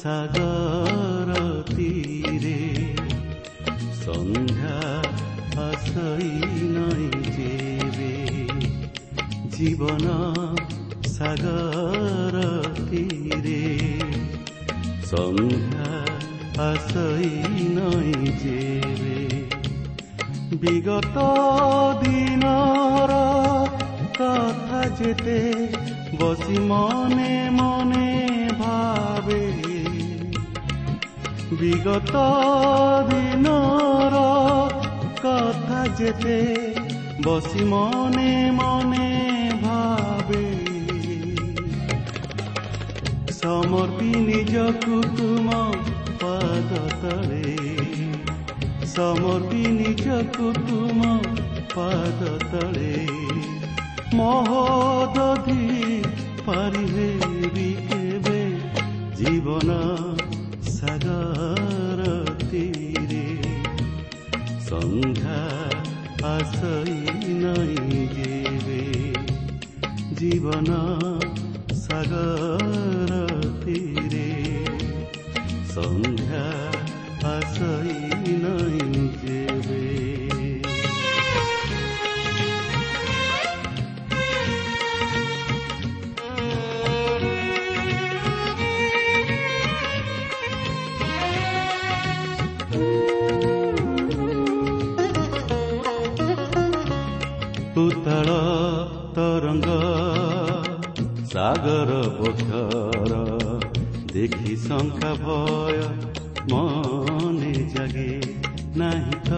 ସାଗର ନିଜକୁ ତୁମ ପାଦ ତଳେ ସମର୍ପି ନିଜକୁ ତୁମ ପାଦ ତଳେ ମହୋଦଧି ପାରିବେ ବି କେବେ ଜୀବନ ସାଗର ତୀରେ ସନ୍ଧ୍ୟା ଆସଇ ନାଇଁ ଯେବେ ଜୀବନ पुतल तरङ्ग सागर बोखर देखि शङ्का भय मने जागे नाही त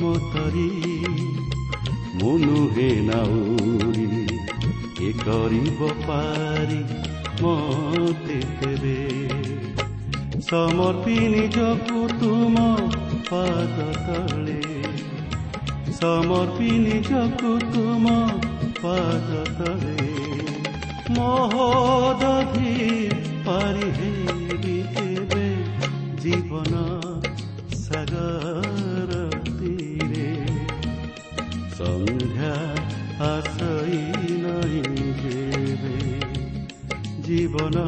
मोतरी। मुनु हे नाउरी के पारी মতে তেবে সমর্পি নিজকু তুম ସମର୍ପି ନିଜକୁ ତୁମ ପାଦ ତଳେ ମହୋଦଧି ପାରିହେବି କେବେ ଜୀବନ ସାଗର ତୀରେ ସନ୍ଧ୍ୟା ଆସଇ ନାହିଁ ଯେବେ ଜୀବନ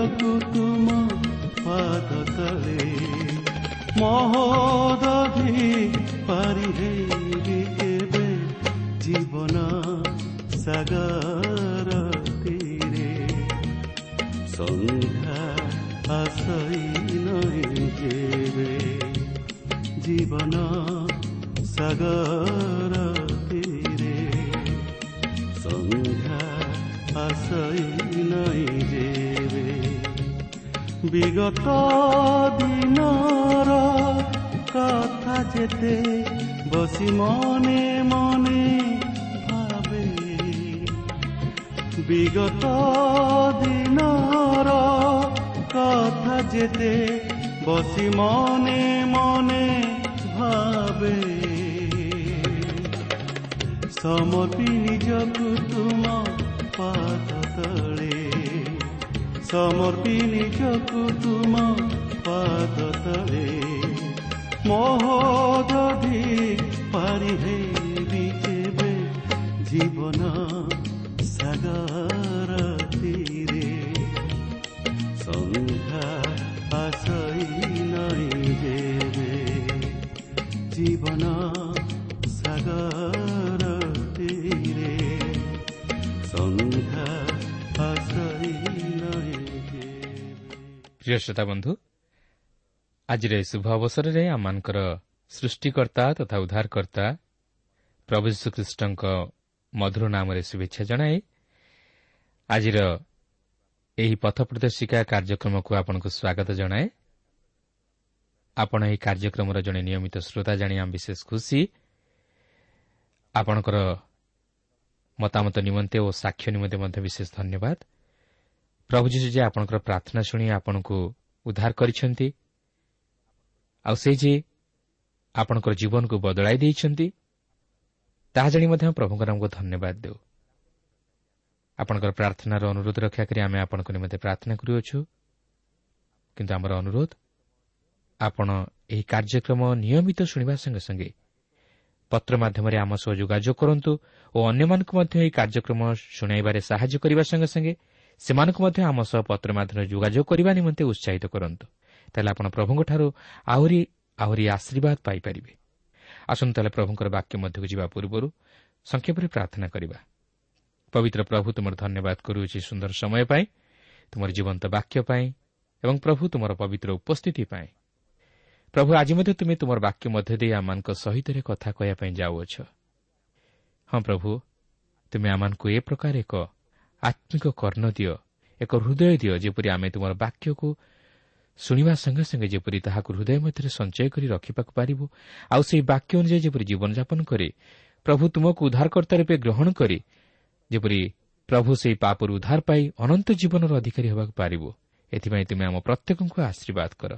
ଦେଖିବାକୁ ତୁମ ପାଦ ମହୋଦଧି ଜୀବନ ସାଗର ତୀରେ ସନ୍ଧ୍ୟା ଆସଇ ନେବେ ଜୀବନ ସାଗର ତୀରେ ସନ୍ଧ୍ୟା ଆସଇ ନାଇଁ বিগত দিনৰ কথা যেতে বসি মনে মনে ভাবে। বিগত দিনৰ কথা যেতে বসি মনে মনে ভাবে। সমৰ্পি নিজকো তোমাক ସମର୍ପି ନିଜକୁ ତୁମ ପାଦ ତଳେ ମହୋଦଧି ପାରି ହେବି କେବେ ଜୀବନ ସାଗର ତୀରେ ସଂଘା ଆଶଇ ପ୍ରିୟ ଶ୍ରୋତା ବନ୍ଧୁ ଆଜିର ଏହି ଶୁଭ ଅବସରରେ ଆମମାନଙ୍କର ସୃଷ୍ଟିକର୍ତ୍ତା ତଥା ଉଦ୍ଧାରକର୍ତ୍ତା ପ୍ରଭୁ ଯୀଶୁଖ୍ରୀଷ୍ଟଙ୍କ ମଧୁର ନାମରେ ଶୁଭେଚ୍ଛା ଜଣାଏ ଆଜିର ଏହି ପଥ ପ୍ରଦର୍ଶିକା କାର୍ଯ୍ୟକ୍ରମକୁ ଆପଣଙ୍କୁ ସ୍ୱାଗତ ଜଣାଏ ଆପଣ ଏହି କାର୍ଯ୍ୟକ୍ରମର ଜଣେ ନିୟମିତ ଶ୍ରୋତା ଜାଣି ଆମେ ବିଶେଷ ଖୁସି ଆପଣଙ୍କର ମତାମତ ନିମନ୍ତେ ଓ ସାକ୍ଷ୍ୟ ନିମନ୍ତେ ମଧ୍ୟ ବିଶେଷ ଧନ୍ୟବାଦ ପ୍ରଭୁ ଯୀଶୁ ଯେ ଆପଣଙ୍କର ପ୍ରାର୍ଥନା ଶୁଣି ଆପଣଙ୍କୁ ଉଦ୍ଧାର କରିଛନ୍ତି ଆଉ ସେ ଯେ ଆପଣଙ୍କର ଜୀବନକୁ ବଦଳାଇ ଦେଇଛନ୍ତି ତାହା ଜାଣି ମଧ୍ୟ ପ୍ରଭୁଙ୍କର ଆମକୁ ଧନ୍ୟବାଦ ଦେଉ। ଆପଣଙ୍କର ପ୍ରାର୍ଥନାର ଅନୁରୋଧ ରକ୍ଷା କରି ଆମେ ଆପଣଙ୍କ ନିମନ୍ତେ ପ୍ରାର୍ଥନା କରୁଅଛୁ। କିନ୍ତୁ ଆମର ଅନୁରୋଧ ଆପଣ ଏହି କାର୍ଯ୍ୟକ୍ରମ ନିୟମିତ ଶୁଣିବା ସଙ୍ଗେ ସଙ୍ଗେ ପତ୍ର ମାଧ୍ୟମରେ ଆମ ସହ ଯୋଗାଯୋଗ କରନ୍ତୁ ଓ ଅନ୍ୟମାନଙ୍କୁ ମଧ୍ୟ ଏହି କାର୍ଯ୍ୟକ୍ରମ ଶୁଣାଇବାରେ ସାହାଯ୍ୟ କରିବା ସଙ୍ଗେ ସଙ୍ଗେ ସେମାନଙ୍କୁ ମଧ୍ୟ ଆମ ସହ ପତ୍ର ମାଧ୍ୟମରେ ଯୋଗାଯୋଗ କରିବା ନିମନ୍ତେ ଉତ୍ସାହିତ କରନ୍ତୁ। ତାହେଲେ ଆପଣ ପ୍ରଭୁଙ୍କଠାରୁ ଆହୁରି ଆହୁରି ଆଶୀର୍ବାଦ ପାଇପାରିବେ। ଆସନ୍ତୁ ତାହେଲେ ପ୍ରଭୁଙ୍କର ବାକ୍ୟ ମଧ୍ୟକୁ ଯିବା ପୂର୍ବରୁ ସଂକ୍ଷେପରେ ପ୍ରାର୍ଥନା କରିବା। ପବିତ୍ର ପ୍ରଭୁ ତୁମର ଧନ୍ୟବାଦ କରୁଅଛି ସୁନ୍ଦର ସମୟ ପାଇଁ ତୁମର ଜୀବନ୍ତ ବାକ୍ୟ ପାଇଁ ଏବଂ ପ୍ରଭୁ ତୁମର ପବିତ୍ର ଉପସ୍ଥିତି ପାଇଁ। ପ୍ରଭୁ ଆଜି ମଧ୍ୟ ତୁମେ ତୁମର ବାକ୍ୟ ମଧ୍ୟ ଦେଇ ଆମମାନଙ୍କ ସହିତ କଥା କହିବା ପାଇଁ ଯାଉଅଛ। ହଁ ପ୍ରଭୁ ତୁମେ ଆମମାନଙ୍କୁ ଏ ପ୍ରକାର ଏକ ଆତ୍ମିକ କର୍ଣ୍ଣ ଦିଅ ଏକ ହୃଦୟ ଦିଅ ଯେପରି ଆମେ ତୁମର ବାକ୍ୟକୁ ଶୁଣିବା ସଙ୍ଗେ ସଙ୍ଗେ ଯେପରି ତାହାକୁ ହୃଦୟ ମଧ୍ୟରେ ସଞ୍ଚୟ କରି ରଖିବାକୁ ପାରିବୁ ଆଉ ସେହି ବାକ୍ୟ ଅନୁଯାୟୀ ଯେପରି ଜୀବନଯାପନ କରି ପ୍ରଭୁ ତୁମକୁ ଉଦ୍ଧାରକର୍ତ୍ତା ରୂପେ ଗ୍ରହଣ କରି ଯେପରି ପ୍ରଭୁ ସେହି ପାପରୁ ଉଦ୍ଧାର ପାଇ ଅନନ୍ତ ଜୀବନର ଅଧିକାରୀ ହେବାକୁ ପାରିବୁ। ଏଥିପାଇଁ ତୁମେ ଆମ ପ୍ରତ୍ୟେକଙ୍କୁ ଆଶୀର୍ବାଦ କର।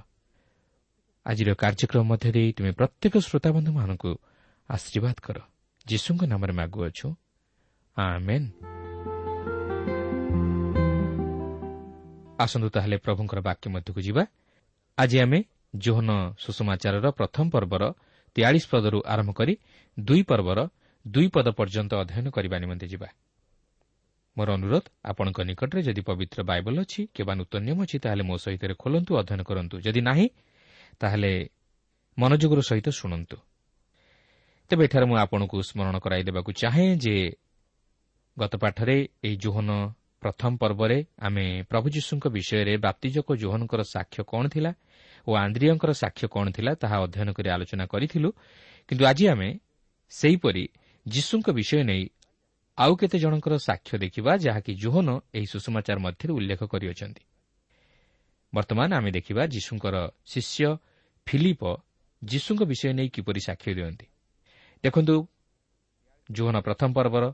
ଆଜିର କାର୍ଯ୍ୟକ୍ରମ ମଧ୍ୟ ଦେଇ ତୁମେ ପ୍ରତ୍ୟେକ ଶ୍ରୋତାବନ୍ଧୁମାନଙ୍କୁ ଆଶୀର୍ବାଦ କର। ଯୀଶୁଙ୍କ ନାମରେ ମାଗୁଅଛୁ ଆମେନ୍। ଆସନ୍ତୁ ତାହେଲେ ପ୍ରଭୁଙ୍କର ବାକ୍ୟ ମଧ୍ୟକୁ ଯିବା। ଆଜି ଆମେ ଜୋହନ ସୁଷମାଚାରର ପ୍ରଥମ ପର୍ବର ତେୟାଳିଶ ପଦରୁ ଆରମ୍ଭ କରି ଦୁଇ ପର୍ବର ଦୁଇ ପଦ ପର୍ଯ୍ୟନ୍ତ ଅଧ୍ୟୟନ କରିବା ନିମନ୍ତେ ଯିବା। ମୋର ଅନୁରୋଧ ଆପଣଙ୍କ ନିକଟରେ ଯଦି ପବିତ୍ର ବାଇବଲ ଅଛି କିମ୍ବା ନୂତନ ନିୟମ ଅଛି ତାହେଲେ ମୋ ସହିତ ଖୋଲନ୍ତୁ ଅଧ୍ୟୟନ କରନ୍ତୁ। ଯଦି ନାହିଁ ତାହେଲେ ମନୋଯୋଗର ସହିତ ଶୁଣନ୍ତୁ। ତେବେ ଏଠାରେ ମୁଁ ଆପଣଙ୍କୁ ସ୍ମରଣ କରାଇଦେବାକୁ ଚାହେଁ ଯେ ଗତ ପାଠରେ ଏହି ଜୋହନ ପ୍ରଥମ ପର୍ବରେ ଆମେ ପ୍ରଭୁ ଯୀଶୁଙ୍କ ବିଷୟରେ ବାପ୍ତିଜକ ଜୋହନଙ୍କର ସାକ୍ଷ୍ୟ କ'ଣ ଥିଲା ଓ ଆନ୍ଦ୍ରିୟଙ୍କର ସାକ୍ଷ୍ୟ କ'ଣ ଥିଲା ତାହା ଅଧ୍ୟୟନ କରି ଆଲୋଚନା କରିଥିଲୁ। କିନ୍ତୁ ଆଜି ଆମେ ସେହିପରି ଯୀଶୁଙ୍କ ବିଷୟ ନେଇ ଆଉ କେତେ ଜଣଙ୍କର ସାକ୍ଷ୍ୟ ଦେଖିବା ଯାହାକି ଜୋହନ ଏହି ସୁଷମାଚାର ମଧ୍ୟରେ ଉଲ୍ଲେଖ କରିଅଛନ୍ତି। ବର୍ତ୍ତମାନ ଆମେ ଦେଖିବା ଯୀଶୁଙ୍କର ଶିଷ୍ୟ ଫିଲିପ ଯୀଶୁଙ୍କ ବିଷୟ ନେଇ କିପରି ସାକ୍ଷ୍ୟ ଦିଅନ୍ତି। ଦେଖନ୍ତୁ ଜୋହନ ପ୍ରଥମ ପର୍ବର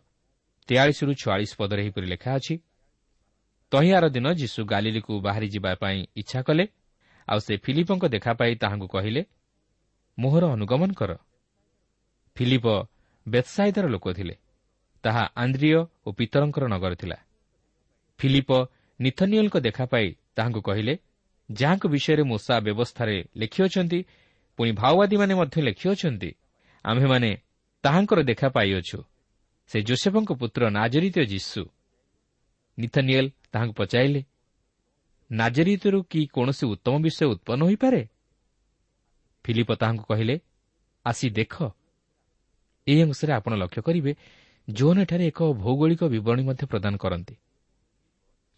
ତେୟାଳିଶରୁ ଛୟାଳିଶ ପଦରେ ଏହିପରି ଲେଖା ଅଛି ତହିଁଆର ଦିନ ଯୀଶୁ ଗାଲିଲିକୁ ବାହାରି ଯିବା ପାଇଁ ଇଚ୍ଛା କଲେ ଆଉ ସେ ଫିଲିପଙ୍କ ଦେଖା ପାଇ ତାହାଙ୍କୁ କହିଲେ ମୋହର ଅନୁଗମନ କର। ଫିଲିପ ବେତ୍ସାଇଦାର ଲୋକ ଥିଲେ। ତାହା ଆନ୍ଦ୍ରିୟ ଓ ପିତରଙ୍କର ନଗର ଥିଲା। ଫିଲିପ ନିଥନିୟଲଙ୍କ ଦେଖା ପାଇ ତାହାଙ୍କୁ କହିଲେ ଯାହାଙ୍କ ବିଷୟରେ ମୂଷା ବ୍ୟବସ୍ଥାରେ ଲେଖିଅଛନ୍ତି ପୁଣି ମାଓବାଦୀମାନେ ମଧ୍ୟ ଲେଖିଅଛନ୍ତି ଆମ୍ଭେମାନେ ତାହାଙ୍କର ଦେଖା ପାଇଅଛୁ। ସେ ଜୋସେଫଙ୍କ ପୁତ୍ର ନାଜରିତ ଯୀଶୁ। ନିଥନିଏଲ ତାହାଙ୍କୁ ପଚାରିଲେ ନାଜରିତରୁ କି କୌଣସି ଉତ୍ତମ ବିଷୟ ଉତ୍ପନ୍ନ ହୋଇପାରେ? ଫିଲିପ ତାହାଙ୍କୁ କହିଲେ ଆସି ଦେଖ। ଏହି ଅଂଶରେ ଆପଣ ଲକ୍ଷ୍ୟ କରିବେ ଜୋନ୍ ଏଠାରେ ଏକ ଭୌଗୋଳିକ ବିବରଣୀ ମଧ୍ୟ ପ୍ରଦାନ କରନ୍ତି।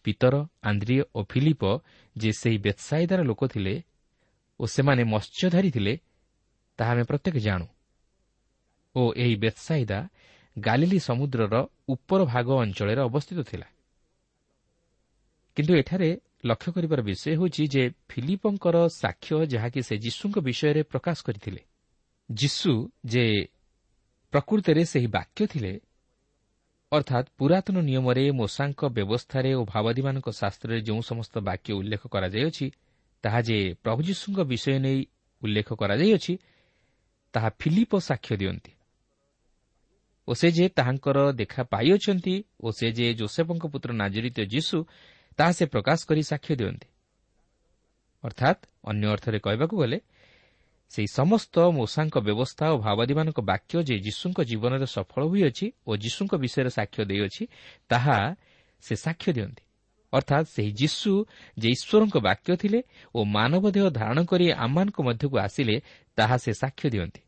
ପିତର ଆନ୍ଦ୍ରିୟ ଓ ଫିଲିପ ଯେ ସେହି ବେତ୍ସାଇଦାର ଲୋକ ଥିଲେ ଓ ସେମାନେ ମତ୍ସ୍ୟଧାରୀ ଥିଲେ ତାହା ଆମେ ପ୍ରତ୍ୟେକ ଜାଣୁ। ଓ ଏହି ବେତ୍ସାଇଦା ଗାଲିଲି ସମୁଦ୍ରର ଉପର ଭାଗ ଅଞ୍ଚଳରେ ଅବସ୍ଥିତ ଥିଲା। କିନ୍ତୁ ଏଠାରେ ଲକ୍ଷ୍ୟ କରିବାର ବିଷୟ ହେଉଛି ଯେ ଫିଲିପଙ୍କର ସାକ୍ଷ୍ୟ ଯାହାକି ସେ ଯୀଶୁଙ୍କ ବିଷୟରେ ପ୍ରକାଶ କରିଥିଲେ ଯୀଶୁ ଯେ ପ୍ରକୃତରେ ସେହି ବାକ୍ୟ ଥିଲେ ଅର୍ଥାତ୍ ପୁରାତନ ନିୟମରେ ମୋଷାଙ୍କ ବ୍ୟବସ୍ଥାରେ ଓ ଭାବାଦୀମାନଙ୍କ ଶାସ୍ତ୍ରରେ ଯେଉଁ ସମସ୍ତ ବାକ୍ୟ ଉଲ୍ଲେଖ କରାଯାଇଅଛି ତାହା ଯେ ପ୍ରଭୁ ଯୀଶୁଙ୍କ ବିଷୟ ନେଇ ଉଲ୍ଲେଖ କରାଯାଇଅଛି ତାହା ଫିଲିପ ସାକ୍ଷ୍ୟ ଦିଅନ୍ତି। ଓ ସେ ଯେ ତାହାଙ୍କର ଦେଖା ପାଇଅଛନ୍ତି ଓ ସେ ଯେ ଜୋସେଫଙ୍କ ପୁତ୍ର ନାଜରିତ ଯୀଶୁ ତାହା ସେ ପ୍ରକାଶ କରି ସାକ୍ଷ୍ୟ ଦିଅନ୍ତି। ଅର୍ଥାତ୍ ଅନ୍ୟ ଅର୍ଥରେ କହିବାକୁ ଗଲେ ସେହି ସମସ୍ତ ମୂଷାଙ୍କ ବ୍ୟବସ୍ଥା ଓ ଭାବାଦୀମାନଙ୍କ ବାକ୍ୟ ଯେ ଯୀଶୁଙ୍କ ଜୀବନରେ ସଫଳ ହୋଇଅଛି ଓ ଯୀଶୁଙ୍କ ବିଷୟରେ ସାକ୍ଷ୍ୟ ଦେଇଅଛି ତାହା ସେ ସାକ୍ଷ୍ୟ ଦିଅନ୍ତି। ଅର୍ଥାତ୍ ସେହି ଯୀଶୁ ଯେ ଈଶ୍ୱରଙ୍କ ବାକ୍ୟ ଥିଲେ ଓ ମାନବ ଦେହ ଧାରଣ କରି ଆମମାନଙ୍କ ମଧ୍ୟକୁ ଆସିଲେ ତାହା ସେ ସାକ୍ଷ୍ୟ ଦିଅନ୍ତି।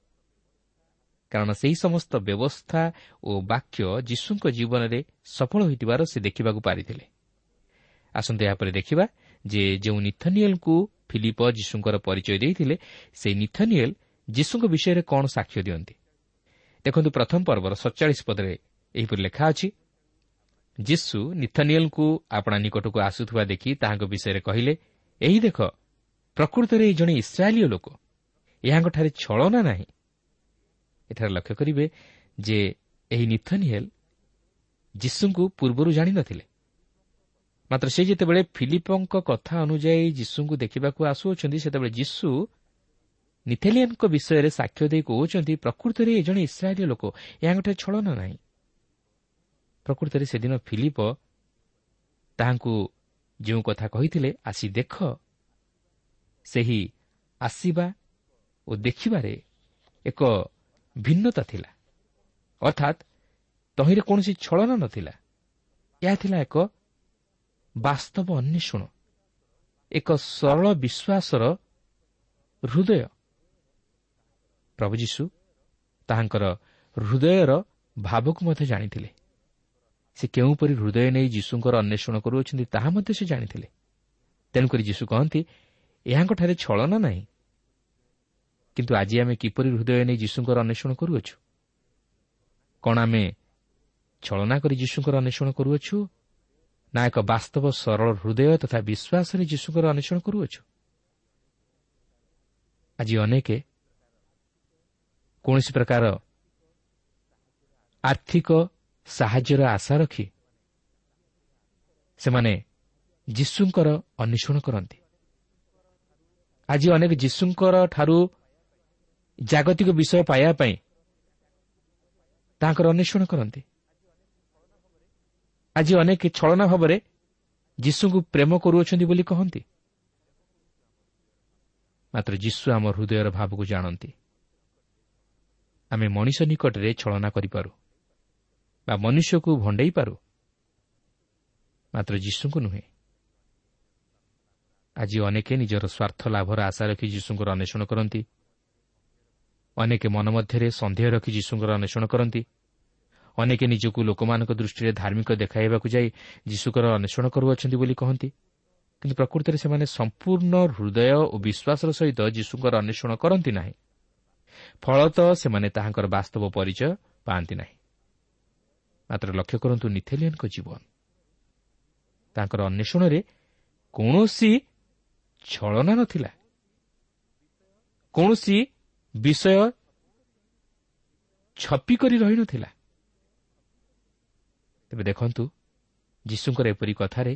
କାରଣ ସେହି ସମସ୍ତ ବ୍ୟବସ୍ଥା ଓ ବାକ୍ୟ ଯୀଶୁଙ୍କ ଜୀବନରେ ସଫଳ ହୋଇଥିବାର ସେ ଦେଖିବାକୁ ପାରିଥିଲେ। ଆସନ୍ତୁ ଏହାପରେ ଦେଖିବା ଯେ ଯେଉଁ ନିଥନିଏଲ୍ଙ୍କୁ ଫିଲିପ ଯୀଶୁଙ୍କର ପରିଚୟ ଦେଇଥିଲେ ସେହି ନିଥନିଏଲ୍ ଯୀଶୁଙ୍କ ବିଷୟରେ କ'ଣ ସାକ୍ଷ୍ୟ ଦିଅନ୍ତି? ଦେଖନ୍ତୁ ପ୍ରଥମ ପର୍ବର ସତଚାଳିଶ ପଦରେ ଏହିପରି ଲେଖା ଅଛି ଯୀଶୁ ନିଥନିଏଲ୍ଙ୍କୁ ଆପଣା ନିକଟକୁ ଆସୁଥିବା ଦେଖି ତାହାଙ୍କ ବିଷୟରେ କହିଲେ ଏହି ଦେଖ ପ୍ରକୃତରେ ଏହି ଜଣେ ଇସ୍ରାଏଲୀୟ ଲୋକ। ଏହାଙ୍କଠାରେ ଛଳନା ନାହିଁ। ଏଠାରେ ଲକ୍ଷ୍ୟ କରିବେ ଯେ ଏହି ନିଥନିଏଲ୍ ଯୀଶୁଙ୍କୁ ପୂର୍ବରୁ ଜାଣିନଥିଲେ। ମାତ୍ର ସେ ଯେତେବେଳେ ଫିଲିପଙ୍କ କଥା ଅନୁଯାୟୀ ଯୀଶୁଙ୍କୁ ଦେଖିବାକୁ ଆସୁଅଛନ୍ତି ସେତେବେଳେ ଯୀଶୁ ନିଥେଲିଆନ୍ଙ୍କ ବିଷୟରେ ସାକ୍ଷ୍ୟ ଦେଇ କହୁଛନ୍ତି ପ୍ରକୃତରେ ଏ ଜଣେ ଇସ୍ରାଏଲୀୟ ଲୋକ ଏହାଙ୍କଠାରେ ଛଳନା ନାହିଁ। ପ୍ରକୃତରେ ସେଦିନ ଫିଲିପ ତାହାଙ୍କୁ ଯେଉଁ କଥା କହିଥିଲେ ଆସି ଦେଖ ସେହି ଆସିବା ଓ ଦେଖିବାରେ ଏକ ଭିନ୍ନତା ଥିଲା। ଅର୍ଥାତ୍ ତହିଁରେ କୌଣସି ଛଳନା ନଥିଲା। ଏହା ଥିଲା ଏକ ବାସ୍ତବ ଅନ୍ୱେଷଣ। ଏକ ସରଳ ବିଶ୍ୱାସର ହୃଦୟ। ପ୍ରଭୁ ଯୀଶୁ ତାହାଙ୍କର ହୃଦୟର ଭାବକୁ ମଧ୍ୟ ଜାଣିଥିଲେ। ସେ କେଉଁପରି ହୃଦୟ ନେଇ ଯୀଶୁଙ୍କର ଅନ୍ୱେଷଣ କରୁଅଛନ୍ତି ତାହା ମଧ୍ୟ ସେ ଜାଣିଥିଲେ। ତେଣୁକରି ଯୀଶୁ କହନ୍ତି ଏହାଙ୍କଠାରେ ଛଳନା ନାହିଁ। କିନ୍ତୁ ଆଜି ଆମେ କିପରି ହୃଦୟ ନେଇ ଯୀଶୁଙ୍କର ଅନ୍ୱେଷଣ କରୁଅଛୁ? କ'ଣ ଆମେ ଛଳନା କରି ଯୀଶୁଙ୍କର ଅନ୍ୱେଷଣ କରୁଅଛୁ? ନା ଏକ ବାସ୍ତବ ସରଳ ହୃଦୟ ତଥା ବିଶ୍ୱାସରେ ଯୀଶୁଙ୍କର ଅନ୍ୱେଷଣ କରୁଅଛୁ ଆଜି ଅନେକ କୌଣସି ପ୍ରକାର ଆର୍ଥିକ ସାହାଯ୍ୟର ଆଶା ରଖି ସେମାନେ ଯୀଶୁଙ୍କର ଅନ୍ୱେଷଣ କରନ୍ତି ଆଜି ଅନେକ ଯୀଶୁଙ୍କର ଠାରୁ ଜାଗତିକ ବିଷୟ ପାଇବା ପାଇଁ ତାଙ୍କର ଅନ୍ୱେଷଣ କରନ୍ତି ଆଜି ଅନେକ ଛଳନା ଭାବରେ ଯୀଶୁଙ୍କୁ ପ୍ରେମ କରୁଅଛନ୍ତି ବୋଲି କହନ୍ତି। ମାତ୍ର ଯୀଶୁ ଆମ ହୃଦୟର ଭାବକୁ ଜାଣନ୍ତି। ଆମେ ମଣିଷ ନିକଟରେ ଛଳନା କରିପାରୁ ବା ମନୁଷ୍ୟକୁ ଭଣ୍ଡେଇ ପାରୁ। ମାତ୍ର ଯୀଶୁଙ୍କୁ ନୁହେଁ। ଆଜି ଅନେକ ନିଜର ସ୍ୱାର୍ଥ ଲାଭର ଆଶା ରଖି ଯୀଶୁଙ୍କର ଅନ୍ୱେଷଣ କରନ୍ତି। ଅନେକ ମନ ମଧ୍ୟରେ ସନ୍ଦେହ ରଖି ଯୀଶୁଙ୍କର ଅନ୍ୱେଷଣ କରନ୍ତି। ଅନେକ ନିଜକୁ ଲୋକମାନଙ୍କ ଦୃଷ୍ଟିରେ ଧାର୍ମିକ ଦେଖାଇବାକୁ ଯାଇ ଯୀଶୁଙ୍କର ଅନ୍ୱେଷଣ କରୁଅଛନ୍ତି ବୋଲି କହନ୍ତି। କିନ୍ତୁ ପ୍ରକୃତରେ ସେମାନେ ସମ୍ପୂର୍ଣ୍ଣ ହୃଦୟ ଓ ବିଶ୍ୱାସର ସହିତ ଯୀଶୁଙ୍କର ଅନ୍ୱେଷଣ କରନ୍ତି ନାହିଁ। ଫଳତଃ ସେମାନେ ତାହାଙ୍କର ବାସ୍ତବ ପରିଚୟ ପାଆନ୍ତି ନାହିଁ। ମାତ୍ର ଲକ୍ଷ୍ୟ କରନ୍ତୁ ନିଥେଲିୟନ୍ଙ୍କ ଜୀବନ। ତାଙ୍କର ଅନ୍ୱେଷଣରେ କୌଣସି ଛଳନା ନଥିଲା। କୌଣସି ବିଷୟ ଛପି କରି ରହିନଥିଲା। ତେବେ ଦେଖନ୍ତୁ ଯୀଶୁଙ୍କର ଏପରି କଥାରେ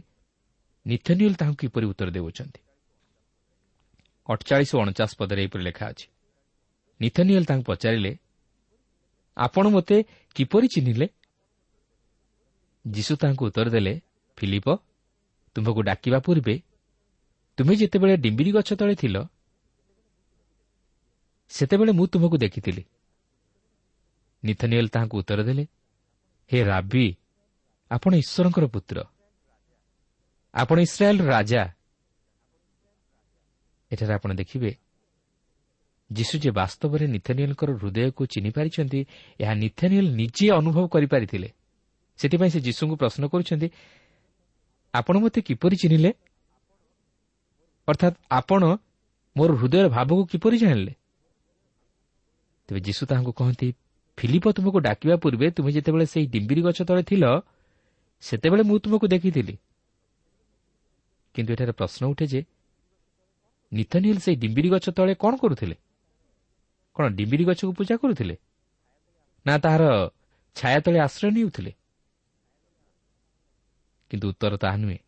ନିଥନିୟଲ ତାହାଙ୍କୁ କିପରି ଉତ୍ତର ଦେଉଛନ୍ତି? ଅଠଚାଳିଶ ଓ ଅଣଚାଶ ପଦରେ ଏହିପରି ଲେଖା ଅଛି। ନିଥନିୟଲ ତାଙ୍କୁ ପଚାରିଲେ ଆପଣ ମୋତେ କିପରି ଚିହ୍ନିଲେ? ଯୀଶୁ ତାହାଙ୍କୁ ଉତ୍ତର ଦେଲେ ଫିଲିପ ତୁମ୍ଭକୁ ଡାକିବା ପୂର୍ବେ ତୁମେ ଯେତେବେଳେ ଡିମ୍ବିରି ଗଛ ତଳେ ଥିଲ ସେତେବେଳେ ମୁଁ ତୁମକୁ ଦେଖିଥିଲି। ନିଥନିଏଲ ତାହାଙ୍କୁ ଉତ୍ତର ଦେଲେ ହେ ରାବି ଆପଣ ଈଶ୍ୱରଙ୍କର ପୁତ୍ର। ଆପଣ ଇସ୍ରାଏଲ୍ର ରାଜା। ଏଠାରେ ଆପଣ ଦେଖିବେ ଯୀଶୁ ଯେ ବାସ୍ତବରେ ନିଥନିଏଲ୍ଙ୍କର ହୃଦୟକୁ ଚିହ୍ନି ପାରିଛନ୍ତି ଏହା ନିଥନିଏଲ୍ ନିଜେ ଅନୁଭବ କରିପାରିଥିଲେ। ସେଥିପାଇଁ ସେ ଯୀଶୁଙ୍କୁ ପ୍ରଶ୍ନ କରୁଛନ୍ତି ଆପଣ ମୋତେ କିପରି ଚିହ୍ନିଲେ? ଅର୍ଥାତ୍ ଆପଣ ମୋର ହୃଦୟର ଭାବକୁ କିପରି ଜାଣିଲେ? ତେବେ ଯୀଶୁ ତାହାଙ୍କୁ କହନ୍ତି ଫିଲିପ ତୁମକୁ ଡାକିବା ପୂର୍ବେ ତୁମେ ଯେତେବେଳେ ସେହି ଡିମ୍ବିରି ଗଛ ତଳେ ଥିଲ ସେତେବେଳେ ମୁଁ ତୁମକୁ ଦେଖିଥିଲି। କିନ୍ତୁ ଏଠାରେ ପ୍ରଶ୍ନ ଉଠେ ଯେ ନିଥନିଏଲ ସେହି ଡିମ୍ବିରି ଗଛ ତଳେ କ'ଣ କରୁଥିଲେ? କ'ଣ ଡିମ୍ବିରି ଗଛକୁ ପୂଜା କରୁଥିଲେ? ନା ତାହାର ଛାୟା ତଳେ ଆଶ୍ରୟ ନେଉଥିଲେ? କିନ୍ତୁ ଉତ୍ତର ତାହା ନୁହେଁ।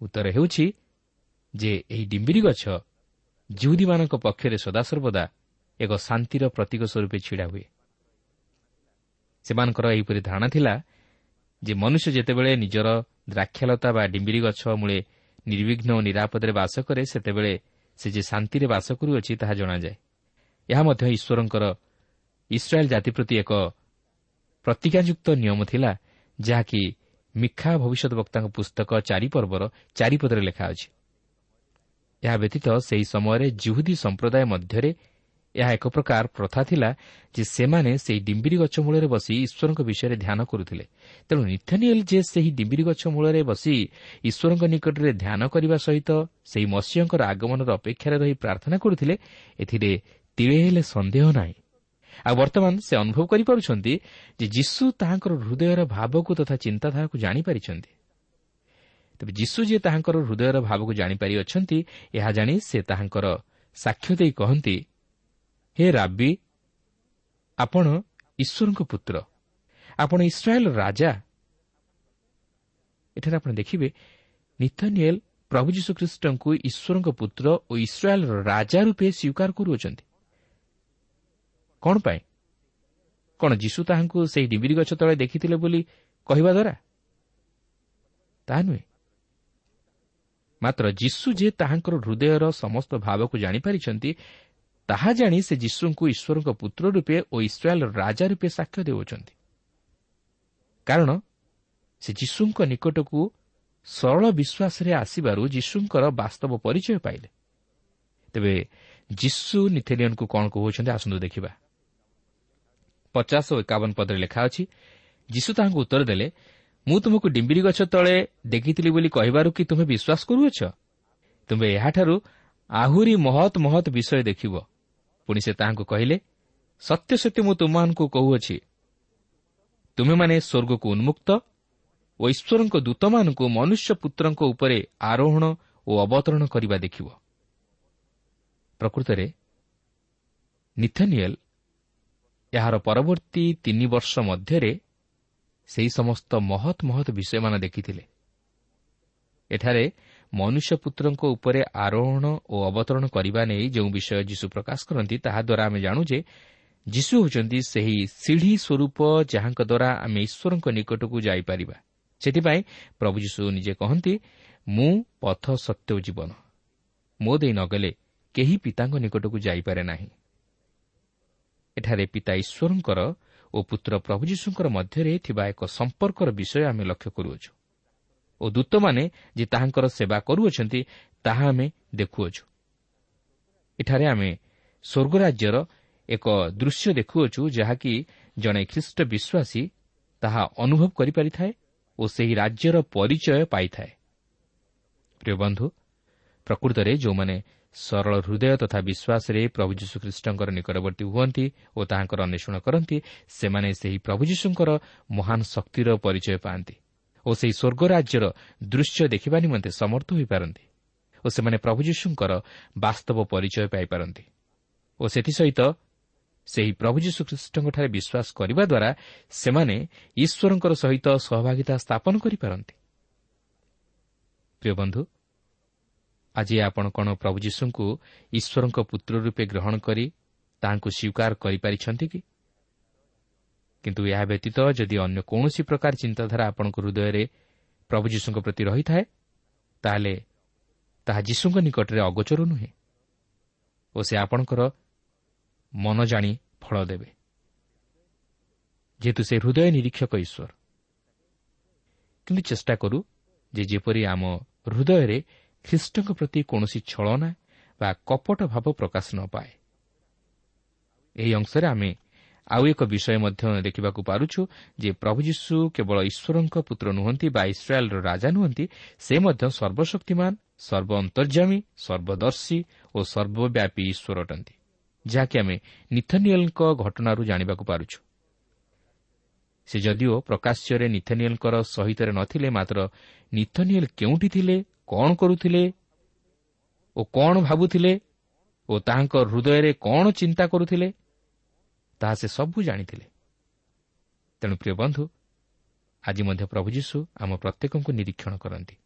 ଉତ୍ତର ହେଉଛି ଯେ ଏହି ଡିମ୍ବିରି ଗଛ ଜିହୁଦୀମାନଙ୍କ ପକ୍ଷରେ ସଦାସର୍ବଦା ଏକ ଶାନ୍ତିର ପ୍ରତୀକ ସ୍ୱରୂପେ ଛିଡ଼ା ହୁଏ। ସେମାନଙ୍କର ଏହିପରି ଧାରଣା ଥିଲା ଯେ ମନୁଷ୍ୟ ଯେତେବେଳେ ନିଜର ଦ୍ରାକ୍ଷାଲତା ବା ଡିମ୍ବିରି ଗଛ ମୂଳେ ନିର୍ବିଘ୍ନ ଓ ନିରାପଦରେ ବାସ କରେ ସେତେବେଳେ ସେ ଯେ ଶାନ୍ତିରେ ବାସ କରୁଅଛି ତାହା ଜଣାଯାଏ। ଏହା ମଧ୍ୟ ଈଶ୍ୱରଙ୍କର ଇସ୍ରାଏଲ୍ ଜାତି ପ୍ରତି ଏକ ପ୍ରତିଜ୍ଞାଯୁକ୍ତ ନିୟମ ଥିଲା ଯାହାକି ମିଖା ଭବିଷ୍ୟତ ବକ୍ତାଙ୍କ ପୁସ୍ତକ ଚାରିପର୍ବର ଚାରିପଦରେ ଲେଖା ଅଛି। ଏହା ବ୍ୟତୀତ ସେହି ସମୟରେ ଜୁହୁଦୀ ସମ୍ପ୍ରଦାୟ ମଧ୍ୟରେ ଏହା ଏକ ପ୍ରକାର ପ୍ରଥା ଥିଲା ଯେ ସେମାନେ ସେହି ଡିମ୍ବିରି ଗଛ ମୂଳରେ ବସି ଈଶ୍ୱରଙ୍କ ବିଷୟରେ ଧ୍ୟାନ କରୁଥିଲେ। ତେଣୁ ନିଥନିଏଲ୍ ଯେ ସେହି ଡିମ୍ବିରି ଗଛ ମୂଳରେ ବସି ଈଶ୍ୱରଙ୍କ ନିକଟରେ ଧ୍ୟାନ କରିବା ସହିତ ସେହି ମସିହଙ୍କର ଆଗମନର ଅପେକ୍ଷାରେ ରହି ପ୍ରାର୍ଥନା କରୁଥିଲେ ଏଥିରେ ତିଳେ ହେଲେ ସନ୍ଦେହ ନାହିଁ। ଆଉ ବର୍ତ୍ତମାନ ସେ ଅନୁଭବ କରିପାରୁଛନ୍ତି ଯେ ଯୀଶୁ ତାହାଙ୍କର ହୃଦୟର ଭାବକୁ ତଥା ଚିନ୍ତାଧାରାକୁ ଜାଣିପାରିଛନ୍ତି। ତେବେ ଯୀଶୁ ଯିଏ ତାହାଙ୍କର ହୃଦୟର ଭାବକୁ ଜାଣିପାରିଅଛନ୍ତି ଏହା ଜାଣି ସେ ତାହାଙ୍କର ସାକ୍ଷ୍ୟ ଦେଇ କହନ୍ତି ହେ ରାବି ଆପଣ ଈଶ୍ୱରଙ୍କ ପୁତ୍ର ଆପଣ ଇସ୍ରାଏଲ୍ ରାଜା। ଏଠାରେ ଆପଣ ଦେଖିବେ ନିଥନିଏଲ୍ ପ୍ରଭୁ ଯୀଶୁଖ୍ରୀଷ୍ଟଙ୍କୁ ଈଶ୍ୱରଙ୍କ ପୁତ୍ର ଓ ଇସ୍ରାଏଲ୍ର ରାଜା ରୂପେ ସ୍ୱୀକାର କରୁଅଛନ୍ତି। କ'ଣ ପାଇଁ? କ'ଣ ଯୀଶୁ ତାହାଙ୍କୁ ସେହି ଡିବିରି ଗଛ ତଳେ ଦେଖିଥିଲେ ବୋଲି କହିବା ଦ୍ୱାରା ତାହା ନୁହେଁ। ମାତ୍ର ଯୀଶୁ ଯେ ତାହାଙ୍କର ହୃଦୟର ସମସ୍ତ ଭାବକୁ ଜାଣିପାରିଛନ୍ତି ତାହା ଜାଣି ସେ ଯୀଶୁଙ୍କୁ ଈଶ୍ୱରଙ୍କ ପୁତ୍ର ରୂପେ ଓ ଇସ୍ରାଏଲ୍ ରାଜା ରୂପେ ସାକ୍ଷ୍ୟ ଦେଉଛନ୍ତି କାରଣ ସେ ଯୀଶୁଙ୍କ ନିକଟକୁ ସରଳ ବିଶ୍ୱାସରେ ଆସିବାରୁ ଯୀଶୁଙ୍କର ବାସ୍ତବ ପରିଚୟ ପାଇଲେ। ତେବେ ଯୀଶୁ ନିଥେଲିୟନ୍କୁ କ'ଣ କହୁଛନ୍ତି ଆସନ୍ତୁ ଦେଖିବା। ପଚାଶ ଓ ଏକାବନ ପଦରେ ଲେଖା ଅଛି ଯୀଶୁ ତାହାଙ୍କୁ ଉତ୍ତର ଦେଲେ ମୁଁ ତୁମକୁ ଡିମ୍ବିରି ଗଛ ତଳେ ଦେଖିଥିଲି ବୋଲି କହିବାରୁ କି ତୁମେ ବିଶ୍ୱାସ କରୁଅଛ? ତୁମେ ଏହାଠାରୁ ଆହୁରି ମହତ୍ ମହତ୍ ବିଷୟ ଦେଖିବ। ପୁଣି ସେ ତାହାଙ୍କୁ କହିଲେ ସତ୍ୟ ସତ୍ୟ ମୁଁ ତୁମମାନଙ୍କୁ କହୁଅଛି। ତୁମେମାନେ ସ୍ୱର୍ଗକୁ ଉନ୍ମୁକ୍ତ ଓ ଈଶ୍ୱରଙ୍କ ଦୂତମାନଙ୍କୁ ମନୁଷ୍ୟ ପୁତ୍ରଙ୍କ ଉପରେ ଆରୋହଣ ଓ ଅବତରଣ କରିବା ଦେଖିବ। ପ୍ରକୃତରେ ନିଥନିଏଲ୍ ଏହାର ପରବର୍ତ୍ତୀ ତିନି ବର୍ଷ ମଧ୍ୟରେ ସେହି ସମସ୍ତ ମହତ୍ ମହତ୍ ବିଷୟମାନ ଦେଖିଥିଲେ। ଏଠାରେ ମନୁଷ୍ୟପୁତ୍ରଙ୍କ ଉପରେ ଆରୋହଣ ଓ ଅବତରଣ କରିବା ନେଇ ଯେଉଁ ବିଷୟ ଯୀଶୁ ପ୍ରକାଶ କରନ୍ତି ତାହାଦ୍ୱାରା ଆମେ ଜାଣୁ ଯେ ଯୀଶୁ ହେଉଛନ୍ତି ସେହି ସିଢ଼ି ସ୍ୱରୂପ ଯାହାଙ୍କ ଦ୍ୱାରା ଆମେ ଈଶ୍ୱରଙ୍କ ନିକଟକୁ ଯାଇପାରିବା। ସେଥିପାଇଁ ପ୍ରଭୁ ଯୀଶୁ ନିଜେ କହନ୍ତି ମୁଁ ପଥ ସତ୍ୟ ଜୀବନ। ମୋ ଦେଇ ନଗଲେ କେହି ପିତାଙ୍କ ନିକଟକୁ ଯାଇପାରେ ନାହିଁ। ଏଠାରେ ପିତା ଈଶ୍ୱରଙ୍କର ଓ ପୁତ୍ର ପ୍ରଭୁ ଯୀଶୁଙ୍କର ମଧ୍ୟରେ ଥିବା ଏକ ସମ୍ପର୍କର ବିଷୟ ଆମେ ଲକ୍ଷ୍ୟ କରୁଅଛୁ। ଓ ଦୂତମାନେ ଯେ ତାହାଙ୍କର ସେବା କରୁଅଛନ୍ତି ତାହା ଆମେ ଦେଖୁଅଛୁ। ଏଠାରେ ଆମେ ସ୍ୱର୍ଗରାଜ୍ୟର ଏକ ଦୃଶ୍ୟ ଦେଖୁଅଛୁ ଯାହାକି ଜଣେ ଖ୍ରୀଷ୍ଟ ବିଶ୍ୱାସୀ ତାହା ଅନୁଭବ କରିପାରିଥାଏ ଓ ସେହି ରାଜ୍ୟର ପରିଚୟ ପାଇଥାଏ। ପ୍ରିୟ ବନ୍ଧୁ ପ୍ରକୃତରେ ଯେଉଁମାନେ ସରଳ ହୃଦୟ ତଥା ବିଶ୍ୱାସରେ ପ୍ରଭୁ ଯୀଶୁଖ୍ରୀଷ୍ଟଙ୍କର ନିକଟବର୍ତ୍ତୀ ହୁଅନ୍ତି ଓ ତାହାଙ୍କର ଅନ୍ୱେଷଣ କରନ୍ତି ସେମାନେ ସେହି ପ୍ରଭୁ ଯୀଶୁଙ୍କର ମହାନ ଶକ୍ତିର ପରିଚୟ ପାଆନ୍ତି। ଓ ସେହି ସ୍ୱର୍ଗ ରାଜ୍ୟର ଦୃଶ୍ୟ ଦେଖିବା ନିମନ୍ତେ ସମର୍ଥ ହୋଇପାରନ୍ତି ଓ ସେମାନେ ପ୍ରଭୁ ଯୀଶୁଙ୍କର ବାସ୍ତବ ପରିଚୟ ପାଇପାରନ୍ତି ଓ ସେଥିସହିତ ସେହି ପ୍ରଭୁ ଯୀଶୁଖ୍ରୀଷ୍ଟଙ୍କଠାରେ ବିଶ୍ୱାସ କରିବା ଦ୍ୱାରା ସେମାନେ ଈଶ୍ୱରଙ୍କର ସହିତ ସହଭାଗିତା ସ୍ଥାପନ କରିପାରନ୍ତି। ଆଜି ଆପଣ କ'ଣ ପ୍ରଭୁ ଯୀଶୁଙ୍କୁ ଈଶ୍ୱରଙ୍କ ପୁତ୍ର ରୂପେ ଗ୍ରହଣ କରି ତାହାଙ୍କୁ ସ୍ୱୀକାର କରିପାରିଛନ୍ତି କି? କିନ୍ତୁ ଏହା ବ୍ୟତୀତ ଯଦି ଅନ୍ୟ କୌଣସି ପ୍ରକାର ଚିନ୍ତାଧାରା ଆପଣଙ୍କ ହୃଦୟରେ ପ୍ରଭୁ ଯୀଶୁଙ୍କ ପ୍ରତି ରହିଥାଏ ତାହେଲେ ତାହା ଯୀଶୁଙ୍କ ନିକଟରେ ଅଗୋଚର ନୁହେଁ ଓ ସେ ଆପଣଙ୍କର ମନ ଜାଣି ଫଳ ଦେବେ। ଯେହେତୁ ସେ ହୃଦୟ ନିରୀକ୍ଷକ ଈଶ୍ୱର। କିନ୍ତୁ ଚେଷ୍ଟା କରୁ ଯେ ଯେପରି ଆମ ହୃଦୟରେ ଖ୍ରୀଷ୍ଟଙ୍କ ପ୍ରତି କୌଣସି ଛଳନା ବା କପଟ ଭାବ ପ୍ରକାଶ ନ ପାଏ। ଏହି ଅଂଶରେ ଆମେ ଆଉ ଏକ ବିଷୟ ମଧ୍ୟ ଦେଖିବାକୁ ପାରୁଛୁ ଯେ ପ୍ରଭୁ ଯୀଶୁ କେବଳ ଈଶ୍ୱରଙ୍କ ପୁତ୍ର ନୁହନ୍ତି ବା ଇସ୍ରାଏଲ୍ର ରାଜା ନୁହନ୍ତି ସେ ମଧ୍ୟ ସର୍ବଶକ୍ତିମାନ ସର୍ବ ଅନ୍ତର୍ଜାମୀ ସର୍ବଦର୍ଶୀ ଓ ସର୍ବବ୍ୟାପୀ ଈଶ୍ୱର ଅଟନ୍ତି ଯାହାକି ଆମେ ନିଥନିଏଲ୍ଙ୍କ ଘଟଣାରୁ ଜାଣିବାକୁ ପାରୁଛୁ। ସେ ଯଦିଓ ପ୍ରକାଶ୍ୟରେ ନିଥନିଏଲ୍ଙ୍କର ସହିତରେ ନଥିଲେ ମାତ୍ର ନିଥନିଏଲ୍ କେଉଁଠି ଥିଲେ କ'ଣ କରୁଥିଲେ ଓ କ'ଣ ଭାବୁଥିଲେ ଓ ତାହାଙ୍କ ହୃଦୟରେ କ'ଣ ଚିନ୍ତା କରୁଥିଲେ ତାହା ସେ ସବୁ ଜାଣିଥିଲେ। ତେଣୁ ପ୍ରିୟ ବନ୍ଧୁ ଆଜି ମଧ୍ୟ ପ୍ରଭୁ ଯୀଶୁ ଆମ ପ୍ରତ୍ୟେକଙ୍କୁ ନିରୀକ୍ଷଣ କରନ୍ତି।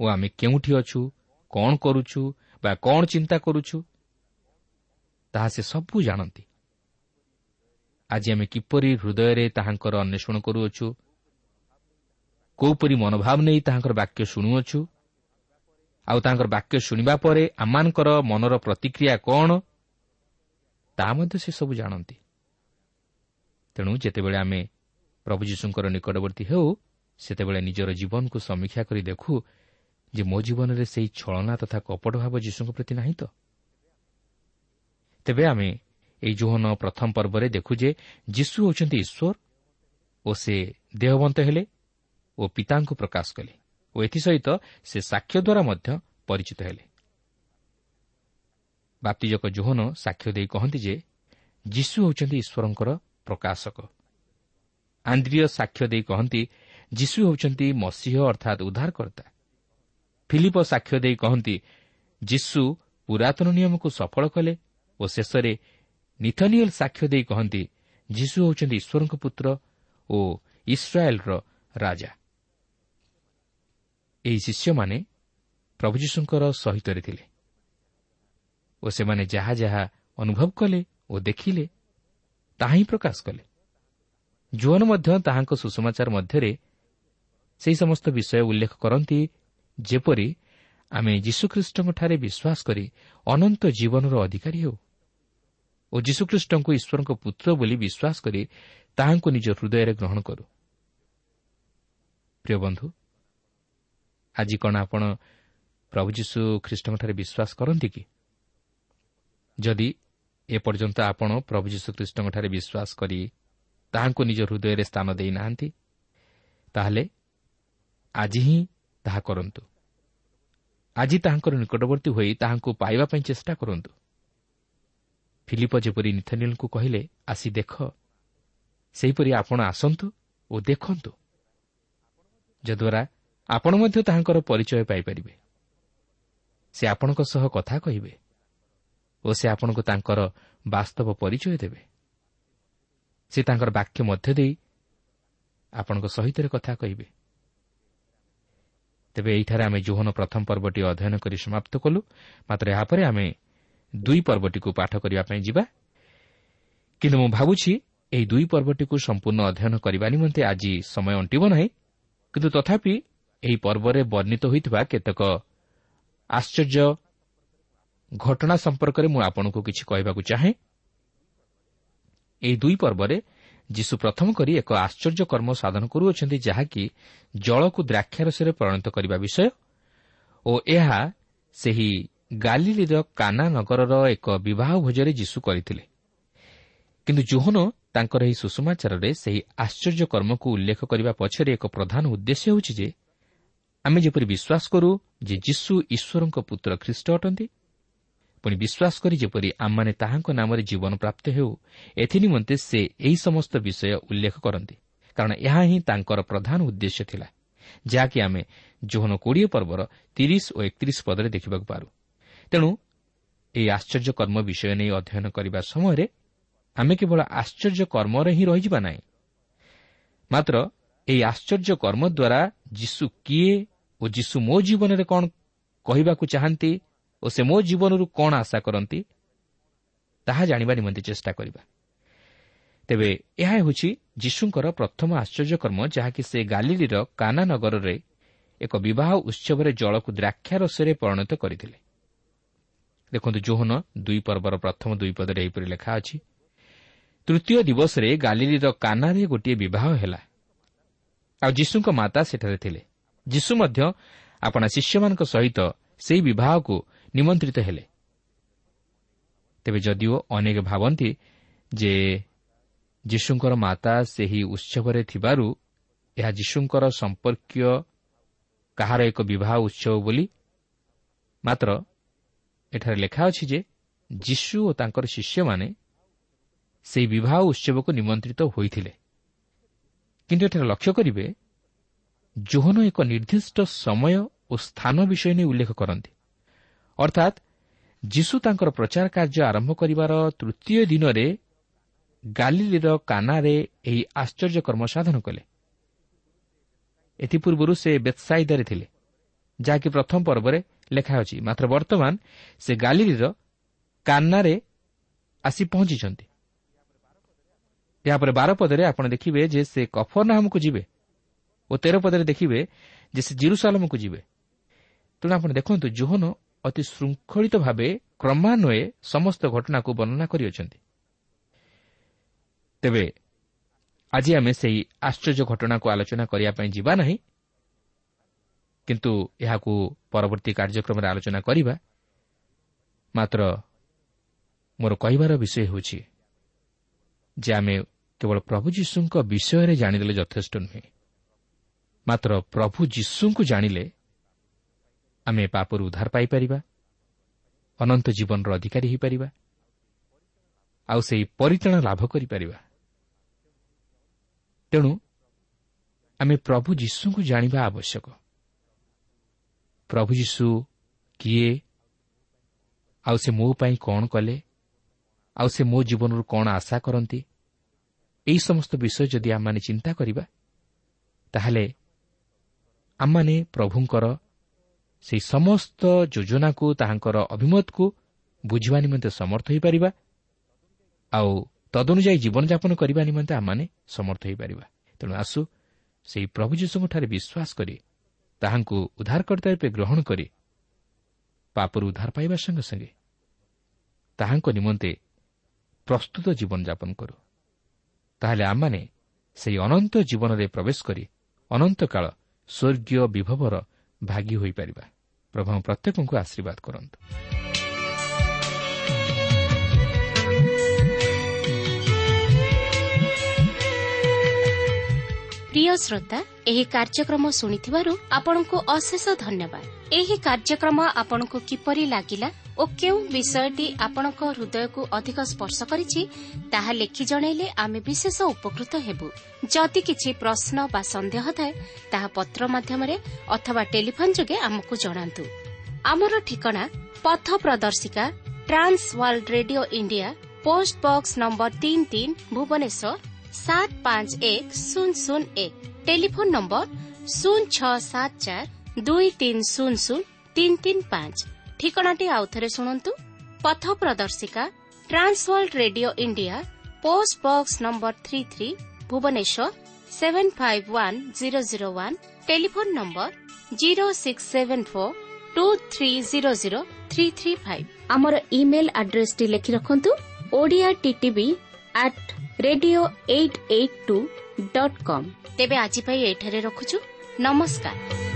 ଓ ଆମେ କେଉଁଠି ଅଛୁ କ'ଣ କରୁଛୁ ବା କ'ଣ ଚିନ୍ତା କରୁଛୁ ତାହା ସେ ସବୁ ଜାଣନ୍ତି। ଆଜି ଆମେ କିପରି ହୃଦୟରେ ତାହାଙ୍କର ଅନ୍ୱେଷଣ କରୁଅଛୁ କେଉଁପରି ମନୋଭାବ ନେଇ ତାହାଙ୍କର ବାକ୍ୟ ଶୁଣୁଅଛୁ ଆଉ ତାଙ୍କର ବାକ୍ୟ ଶୁଣିବା ପରେ ଆମମାନଙ୍କର ମନର ପ୍ରତିକ୍ରିୟା କ'ଣ ତାହା ମଧ୍ୟ ସେ ସବୁ ଜାଣନ୍ତି। ତେଣୁ ଯେତେବେଳେ ଆମେ ପ୍ରଭୁ ଯୀଶୁଙ୍କର ନିକଟବର୍ତ୍ତୀ ହେଉ ସେତେବେଳେ ନିଜର ଜୀବନକୁ ସମୀକ୍ଷା କରି ଦେଖୁ ଯେ ମୋ ଜୀବନରେ ସେହି ଛଳନା ତଥା କପଟ ଭାବ ଯୀଶୁଙ୍କ ପ୍ରତି ନାହିଁ ତ? ତେବେ ଆମେ ଏହି ଜୋହନ ପ୍ରଥମ ପର୍ବରେ ଦେଖୁ ଯେ ଯୀଶୁ ହେଉଛନ୍ତି ଈଶ୍ୱର ଓ ସେ ଦେହବନ୍ତ ହେଲେ ଓ ପିତାଙ୍କୁ ପ୍ରକାଶ କଲେ ଓ ଏଥିସହିତ ସେ ସାକ୍ଷ୍ୟ ଦ୍ୱାରା ମଧ୍ୟ ପରିଚିତ ହେଲେ। ବାପ୍ତିଜକ ଜୋହନ ସାକ୍ଷ୍ୟ ଦେଇ କହନ୍ତି ଯେ ଯୀଶୁ ହେଉଛନ୍ତି ଈଶ୍ୱରଙ୍କର ପ୍ରକାଶକ। ଆନ୍ଦ୍ରିୟ ସାକ୍ଷ୍ୟ ଦେଇ କହନ୍ତି ଯୀଶୁ ହେଉଛନ୍ତି ମସିହ ଅର୍ଥାତ୍ ଉଦ୍ଧାରକର୍ତ୍ତା। ଫିଲିପ ସାକ୍ଷ୍ୟ ଦେଇ କହନ୍ତି ଯୀଶୁ ପୁରାତନ ନିୟମକୁ ସଫଳ କଲେ ଓ ଶେଷରେ ନିଥନିଏଲ୍ ସାକ୍ଷ୍ୟ ଦେଇ କହନ୍ତି ଯୀଶୁ ହେଉଛନ୍ତି ଈଶ୍ୱରଙ୍କ ପୁତ୍ର ଓ ଇସ୍ରାଏଲ୍ର ରାଜା। ଏହି ଶିଷ୍ୟମାନେ ପ୍ରଭୁ ଯୀଶୁଙ୍କର ସହିତରେ ଥିଲେ। ଓ ସେମାନେ ଯାହା ଯାହା ଅନୁଭବ କଲେ ଓ ଦେଖିଲେ ତାହା ହିଁ ପ୍ରକାଶ କଲେ। ଜୁଅନ ମଧ୍ୟ ତାହାଙ୍କ ସୁଷମାଚାର ମଧ୍ୟରେ ସେହି ସମସ୍ତ ବିଷୟ ଉଲ୍ଲେଖ କରନ୍ତି ଯେପରି ଆମେ ଯୀଶୁଖ୍ରୀଷ୍ଟଙ୍କଠାରେ ବିଶ୍ୱାସ କରି ଅନନ୍ତ ଜୀବନର ଅଧିକାରୀ ହେଉ ଓ ଯୀଶୁଖ୍ରୀଷ୍ଟଙ୍କୁ ଈଶ୍ୱରଙ୍କ ପୁତ୍ର ବୋଲି ବିଶ୍ୱାସ କରି ତାହାଙ୍କୁ ନିଜ ହୃଦୟରେ ଗ୍ରହଣ କରୁ। ପ୍ରିୟ ବନ୍ଧୁ ଆଜି କ'ଣ ଆପଣ ପ୍ରଭୁ ଯୀଶୁ ଖ୍ରୀଷ୍ଟଙ୍କଠାରେ ବିଶ୍ୱାସ କରନ୍ତି କି? ଯଦି ଏପର୍ଯ୍ୟନ୍ତ ଆପଣ ପ୍ରଭୁ ଯୀଶୁ ଖ୍ରୀଷ୍ଟଙ୍କଠାରେ ବିଶ୍ୱାସ କରି ତାହାଙ୍କୁ ନିଜ ହୃଦୟରେ ସ୍ଥାନ ଦେଇନାହାନ୍ତି ତାହେଲେ ଆଜି ହିଁ ତାହା କରନ୍ତୁ। ଆଜି ତାହାଙ୍କର ନିକଟବର୍ତ୍ତୀ ହୋଇ ତାହାଙ୍କୁ ପାଇବା ପାଇଁ ଚେଷ୍ଟା କରନ୍ତୁ। ଫିଲିପ ଯେପରି ନିଥନିଲ୍ଙ୍କୁ କହିଲେ ଆସି ଦେଖ। ସେହିପରି ଆପଣ ଆସନ୍ତୁ ଓ ଦେଖନ୍ତୁ ଯଦ୍ୱାରା ଆପଣ ମଧ୍ୟ ତାହାଙ୍କର ପରିଚୟ ପାଇପାରିବେ। ସେ ଆପଣଙ୍କ ସହ କଥା କହିବେ। ଓ ସେ ଆପଣଙ୍କୁ ତାଙ୍କର ବାସ୍ତବ ପରିଚୟ ଦେବେ। ସେ ତାଙ୍କର ବାକ୍ୟ ମଧ୍ୟ ଦେଇ ଆପଣଙ୍କ ସହିତ କଥା କହିବେ। ତେବେ ଏହିଠାରେ ଆମେ ଜୋହନ ପ୍ରଥମ ପର୍ବଟି ଅଧ୍ୟୟନ କରି ସମାପ୍ତ କଲୁ। ମାତ୍ର ଏହାପରେ ଆମେ ଦୁଇ ପର୍ବଟିକୁ ପାଠ କରିବା ପାଇଁ ଯିବା। କିନ୍ତୁ ମୁଁ ଭାବୁଛି ଏହି ଦୁଇ ପର୍ବଟିକୁ ସମ୍ପୂର୍ଣ୍ଣ ଅଧ୍ୟୟନ କରିବା ନିମନ୍ତେ ଆଜି ସମୟ ଅଣ୍ଟିବ ନାହିଁ। କିନ୍ତୁ ତଥାପି ଏହି ପର୍ବରେ ବର୍ଣ୍ଣିତ ହୋଇଥିବା କେତେକ ଆଶ୍ଚର୍ଯ୍ୟ ଘଟଣା ସମ୍ପର୍କରେ ମୁଁ ଆପଣଙ୍କୁ କିଛି କହିବାକୁ ଚାହେଁ। ଏହି ଦୁଇ ପର୍ବରେ ଯୀଶୁ ପ୍ରଥମ କରି ଏକ ଆଶ୍ଚର୍ଯ୍ୟ କର୍ମ ସାଧନ କରୁଅଛନ୍ତି ଯାହାକି ଜଳକୁ ଦ୍ରାକ୍ଷାରସରେ ପରିଣତ କରିବା ବିଷୟ ଓ ଏହା ସେହି ଗାଲିଲିର କାନା ନଗରର ଏକ ବିବାହ ଭୋଜରେ ଯୀଶୁ କରିଥିଲେ। କିନ୍ତୁ ଜୋହନ ତାଙ୍କର ଏହି ସୁଷମାଚାରରେ ସେହି ଆଶ୍ଚର୍ଯ୍ୟ କର୍ମକୁ ଉଲ୍ଲେଖ କରିବା ପଛରେ ଏକ ପ୍ରଧାନ ଉଦ୍ଦେଶ୍ୟ ହେଉଛି ଯେ ଆମେ ଯେପରି ବିଶ୍ୱାସ କରୁ ଯେ ଯୀଶୁ ଈଶ୍ୱରଙ୍କ ପୁତ୍ର ଖ୍ରୀଷ୍ଟ ଅଟନ୍ତି ପୁଣି ବିଶ୍ୱାସ କରି ଯେପରି ଆମମାନେ ତାହାଙ୍କ ନାମରେ ଜୀବନ ପ୍ରାପ୍ତ ହେଉ ଏଥିନିମନ୍ତେ ସେ ଏହି ସମସ୍ତ ବିଷୟ ଉଲ୍ଲେଖ କରନ୍ତି। କାରଣ ଏହା ହିଁ ତାଙ୍କର ପ୍ରଧାନ ଉଦ୍ଦେଶ୍ୟ ଥିଲା ଯାହାକି ଆମେ ଜୋହନ କୋଡ଼ିଏ ପର୍ବର ତିରିଶ ଓ ଏକତିରିଶ ପଦରେ ଦେଖିବାକୁ ପାରୁ। ତେଣୁ ଏହି ଆଶ୍ଚର୍ଯ୍ୟ କର୍ମ ବିଷୟ ନେଇ ଅଧ୍ୟୟନ କରିବା ସମୟରେ ଆମେ କେବଳ ଆଶ୍ଚର୍ଯ୍ୟ କର୍ମରେ ହିଁ ରହିଯିବା ନାହିଁ। ମାତ୍ର ଏହି ଆଶ୍ଚର୍ଯ୍ୟ କର୍ମ ଦ୍ୱାରା ଯୀଶୁ କିଏ ଓ ଯୀଶୁ ମୋ ଜୀବନରେ କ'ଣ କହିବାକୁ ଚାହାନ୍ତି ଓ ସେ ମୋ ଜୀବନରୁ କ'ଣ ଆଶା କରନ୍ତି ତାହା ଜାଣିବା ନିମନ୍ତେ ଚେଷ୍ଟା କରିବା। ତେବେ ଏହା ହେଉଛି ଯୀଶୁଙ୍କର ପ୍ରଥମ ଆଶ୍ଚର୍ଯ୍ୟକର୍ମ ଯାହାକି ସେ ଗାଲିଲିର କାନା ନଗରରେ ଏକ ବିବାହ ଉତ୍ସବରେ ଜଳକୁ ଦ୍ରାକ୍ଷାରସରେ ପରିଣତ କରିଥିଲେ। ଦେଖନ୍ତୁ ଜୋହନ ଦୁଇ ପର୍ବର ପ୍ରଥମ ଦୁଇ ପଦରେ ଏହିପରି ଲେଖା ଅଛି ତୃତୀୟ ଦିବସରେ ଗାଲିଲିର କାନାରେ ଗୋଟିଏ ବିବାହ ହେଲା। ଆଉ ଯୀଶୁଙ୍କ ମାତା ସେଠାରେ ଥିଲେ। ଯୀଶୁ ମଧ୍ୟ ଆପଣା ଶିଷ୍ୟମାନଙ୍କ ସହିତ ସେହି ବିବାହକୁ ନିମନ୍ତ୍ରିତ ହେଲେ। ତେବେ ଯଦିଓ ଅନେକ ଭାବନ୍ତି ଯେ ଯୀଶୁଙ୍କର ମାତା ସେହି ଉତ୍ସବରେ ଥିବାରୁ ଏହା ଯୀଶୁଙ୍କର ସମ୍ପର୍କୀୟ କାହାର ଏକ ବିବାହ ଉତ୍ସବ ବୋଲି ମାତ୍ର ଏଠାରେ ଲେଖା ଅଛି ଯେ ଯୀଶୁ ଓ ତାଙ୍କର ଶିଷ୍ୟମାନେ ସେହି ବିବାହ ଉତ୍ସବକୁ ନିମନ୍ତ୍ରିତ ହୋଇଥିଲେ। କିନ୍ତୁ ଏଠାରେ ଲକ୍ଷ୍ୟ କରିବେ ଜୋହନ ଏକ ନିର୍ଦ୍ଦିଷ୍ଟ ସମୟ ଓ ସ୍ଥାନ ବିଷୟ ନେଇ ଉଲ୍ଲେଖ କରନ୍ତି। ଅର୍ଥାତ୍ ଯୀଶୁ ତାଙ୍କର ପ୍ରଚାର କାର୍ଯ୍ୟ ଆରମ୍ଭ କରିବାର ତୃତୀୟ ଦିନରେ ଗାଲିଲିର କାନାରେ ଏହି ଆଶ୍ଚର୍ଯ୍ୟ କର୍ମ ସାଧନ କଲେ। ଏଥିପୂର୍ବରୁ ସେ ବେତ୍ସାଇଦାରେ ଥିଲେ ଯାହାକି ପ୍ରଥମ ପର୍ବରେ ଲେଖା ଅଛି। ମାତ୍ର ବର୍ତ୍ତମାନ ସେ ଗାଲିଲିର କାନାରେ ଆସି ପହଞ୍ଚିଛନ୍ତି। ଏହାପରେ ବାର ପଦରେ ଆପଣ ଦେଖିବେ ଯେ ସେ କଫରନାମକୁ ଯିବେ ଓ ତେର ପଦରେ ଦେଖିବେ ଯେ ସେ ଜିରୁସାଲମକୁ ଯିବେ। ତେଣୁ ଆପଣ ଦେଖନ୍ତୁ ଜୋହନ ଅତି ଶୃଙ୍ଖଳିତ ଭାବେ କ୍ରମାନ୍ୱये ସମସ୍ତ ଘଟଣାକୁ ବର୍ଣ୍ଣନା କରିଅଛନ୍ତି। ତେବେ ଆଜି ଆମେ ସେହି ଆଶ୍ଚର୍ଯ୍ୟ ଘଟଣାକୁ ଆଲୋଚନା କରିବା ପାଇଁ ଯିବା ନାହିଁ କିନ୍ତୁ ଏହାକୁ ପରବର୍ତ୍ତୀ କାର୍ଯ୍ୟକ୍ରମରେ ଆଲୋଚନା କରିବା ମାତ୍ର ମୋର କହିବାର ବିଷୟ ହେଉଛି ଯେ ଆମେ କେବଳ ପ୍ରଭୁ ଯୀଶୁଙ୍କ ବିଷୟରେ ଜାଣିଦେଲେ ଯଥେଷ୍ଟ ନୁହେଁ ମାତ୍ର ପ୍ରଭୁ ଯୀଶୁଙ୍କୁ ଜାଣିଲେ ଆମେ ପାପରୁ ଉଦ୍ଧାର ପାଇପାରିବା। ଅନନ୍ତ ଜୀବନର ଅଧିକାରୀ ହୋଇପାରିବା। ଆଉ ସେହି ପରିତାଣ ଲାଭ କରିପାରିବା। ତେଣୁ ଆମେ ପ୍ରଭୁ ଯୀଶୁଙ୍କୁ ଜାଣିବା ଆବଶ୍ୟକ। ପ୍ରଭୁ ଯୀଶୁ କିଏ? ଆଉ ସେ ମୋ ପାଇଁ କ'ଣ କଲେ? ଆଉ ସେ ମୋ ଜୀବନରୁ କ'ଣ ଆଶା କରନ୍ତି? ଏହି ସମସ୍ତ ବିଷୟ ଯଦି ଆମମାନେ ଚିନ୍ତା କରିବା ତାହେଲେ ଆମମାନେ ପ୍ରଭୁଙ୍କର ସେହି ସମସ୍ତ ଯୋଜନାକୁ ତାହାଙ୍କର ଅଭିମତକୁ ବୁଝିବା ନିମନ୍ତେ ସମର୍ଥ ହୋଇପାରିବା ଆଉ ତଦନୁଯାୟୀ ଜୀବନଯାପନ କରିବା ନିମନ୍ତେ ଆମମାନେ ସମର୍ଥ ହୋଇପାରିବା। ତେଣୁ ଆସୁ ସେହି ପ୍ରଭୁ ଯୀଶୁଙ୍କଠାରେ ବିଶ୍ୱାସ କରି ତାହାଙ୍କୁ ଉଦ୍ଧାରକର୍ତ୍ତା ରୂପେ ଗ୍ରହଣ କରି ପାପରୁ ଉଦ୍ଧାର ପାଇବା ସଙ୍ଗେ ସଙ୍ଗେ ତାହାଙ୍କ ନିମନ୍ତେ ପ୍ରସ୍ତୁତ ଜୀବନଯାପନ କରୁ। ତାହେଲେ ଆମମାନେ ସେହି ଅନନ୍ତ ଜୀବନରେ ପ୍ରବେଶ କରି ଅନନ୍ତକାଳ ସ୍ୱର୍ଗୀୟ ବିଭବର ଭାଗୀ ହୋଇପାରିବା ପ୍ରଭୁ ପ୍ରତ୍ୟେକଙ୍କୁ ଆଶୀର୍ବାଦ କରନ୍ତୁ প্রিয় শ্রোতা এই কার্যক্রম শুণিবার আপনার অশেষ ধন্যবাদ এই কার্যক্রম আপনার কিপর লাগিলা ଓ କେଉଁ ବିଷୟଟି ଆପଣଙ୍କ ହୃଦୟକୁ ଅଧିକ ସ୍ପର୍ଶ କରିଛି ତାହା ଲେଖି ଜଣାଇଲେ ଆମେ ବିଶେଷ ଉପକୃତ ହେବୁ। ଯଦି କିଛି ପ୍ରଶ୍ନ ବା ସନ୍ଦେହ ଥାଏ ତାହା ପତ୍ର ମାଧ୍ୟମରେ ଅଥବା ଟେଲିଫୋନ୍ ଯୋଗେ ଆମକୁ ଜଣାନ୍ତୁ। ଆମର ଠିକଣା ପଥ ପ୍ରଦର୍ଶିକା Trans World Radio India post box number ତିନି ତିନି ଭୁବନେଶ୍ୱର ସାତ ପାଞ୍ଚ ଏକ ଶୂନ ଶୂନ ଏକ। ଟେଲିଫୋନ୍ ନମ୍ବର ଶୂନ ଛଅ ସାତ ଚାରି ଦୁଇ ତିନି ଶୂନ ଶୂନ ତିନି ତିନି ପାଞ୍ଚ। ଠିକଣାଟି ଆଉଥରେ ଶୁଣନ୍ତୁ। ପଥ ପ୍ରଦର୍ଶିକା Trans World Radio India post box number three three Bhubaneswar seven five one zero zero one telephone number zero six seven four two three zero zero three three five email email ଆଡ୍ରେସ୍ଟି ଲେଖି ରଖନ୍ତୁ Odia TTV at radio eight eight two dot com ତେବେ ଆଜି ପାଇଁ ଏଠାରେ ରଖୁଛୁ। ନମସ୍କାର।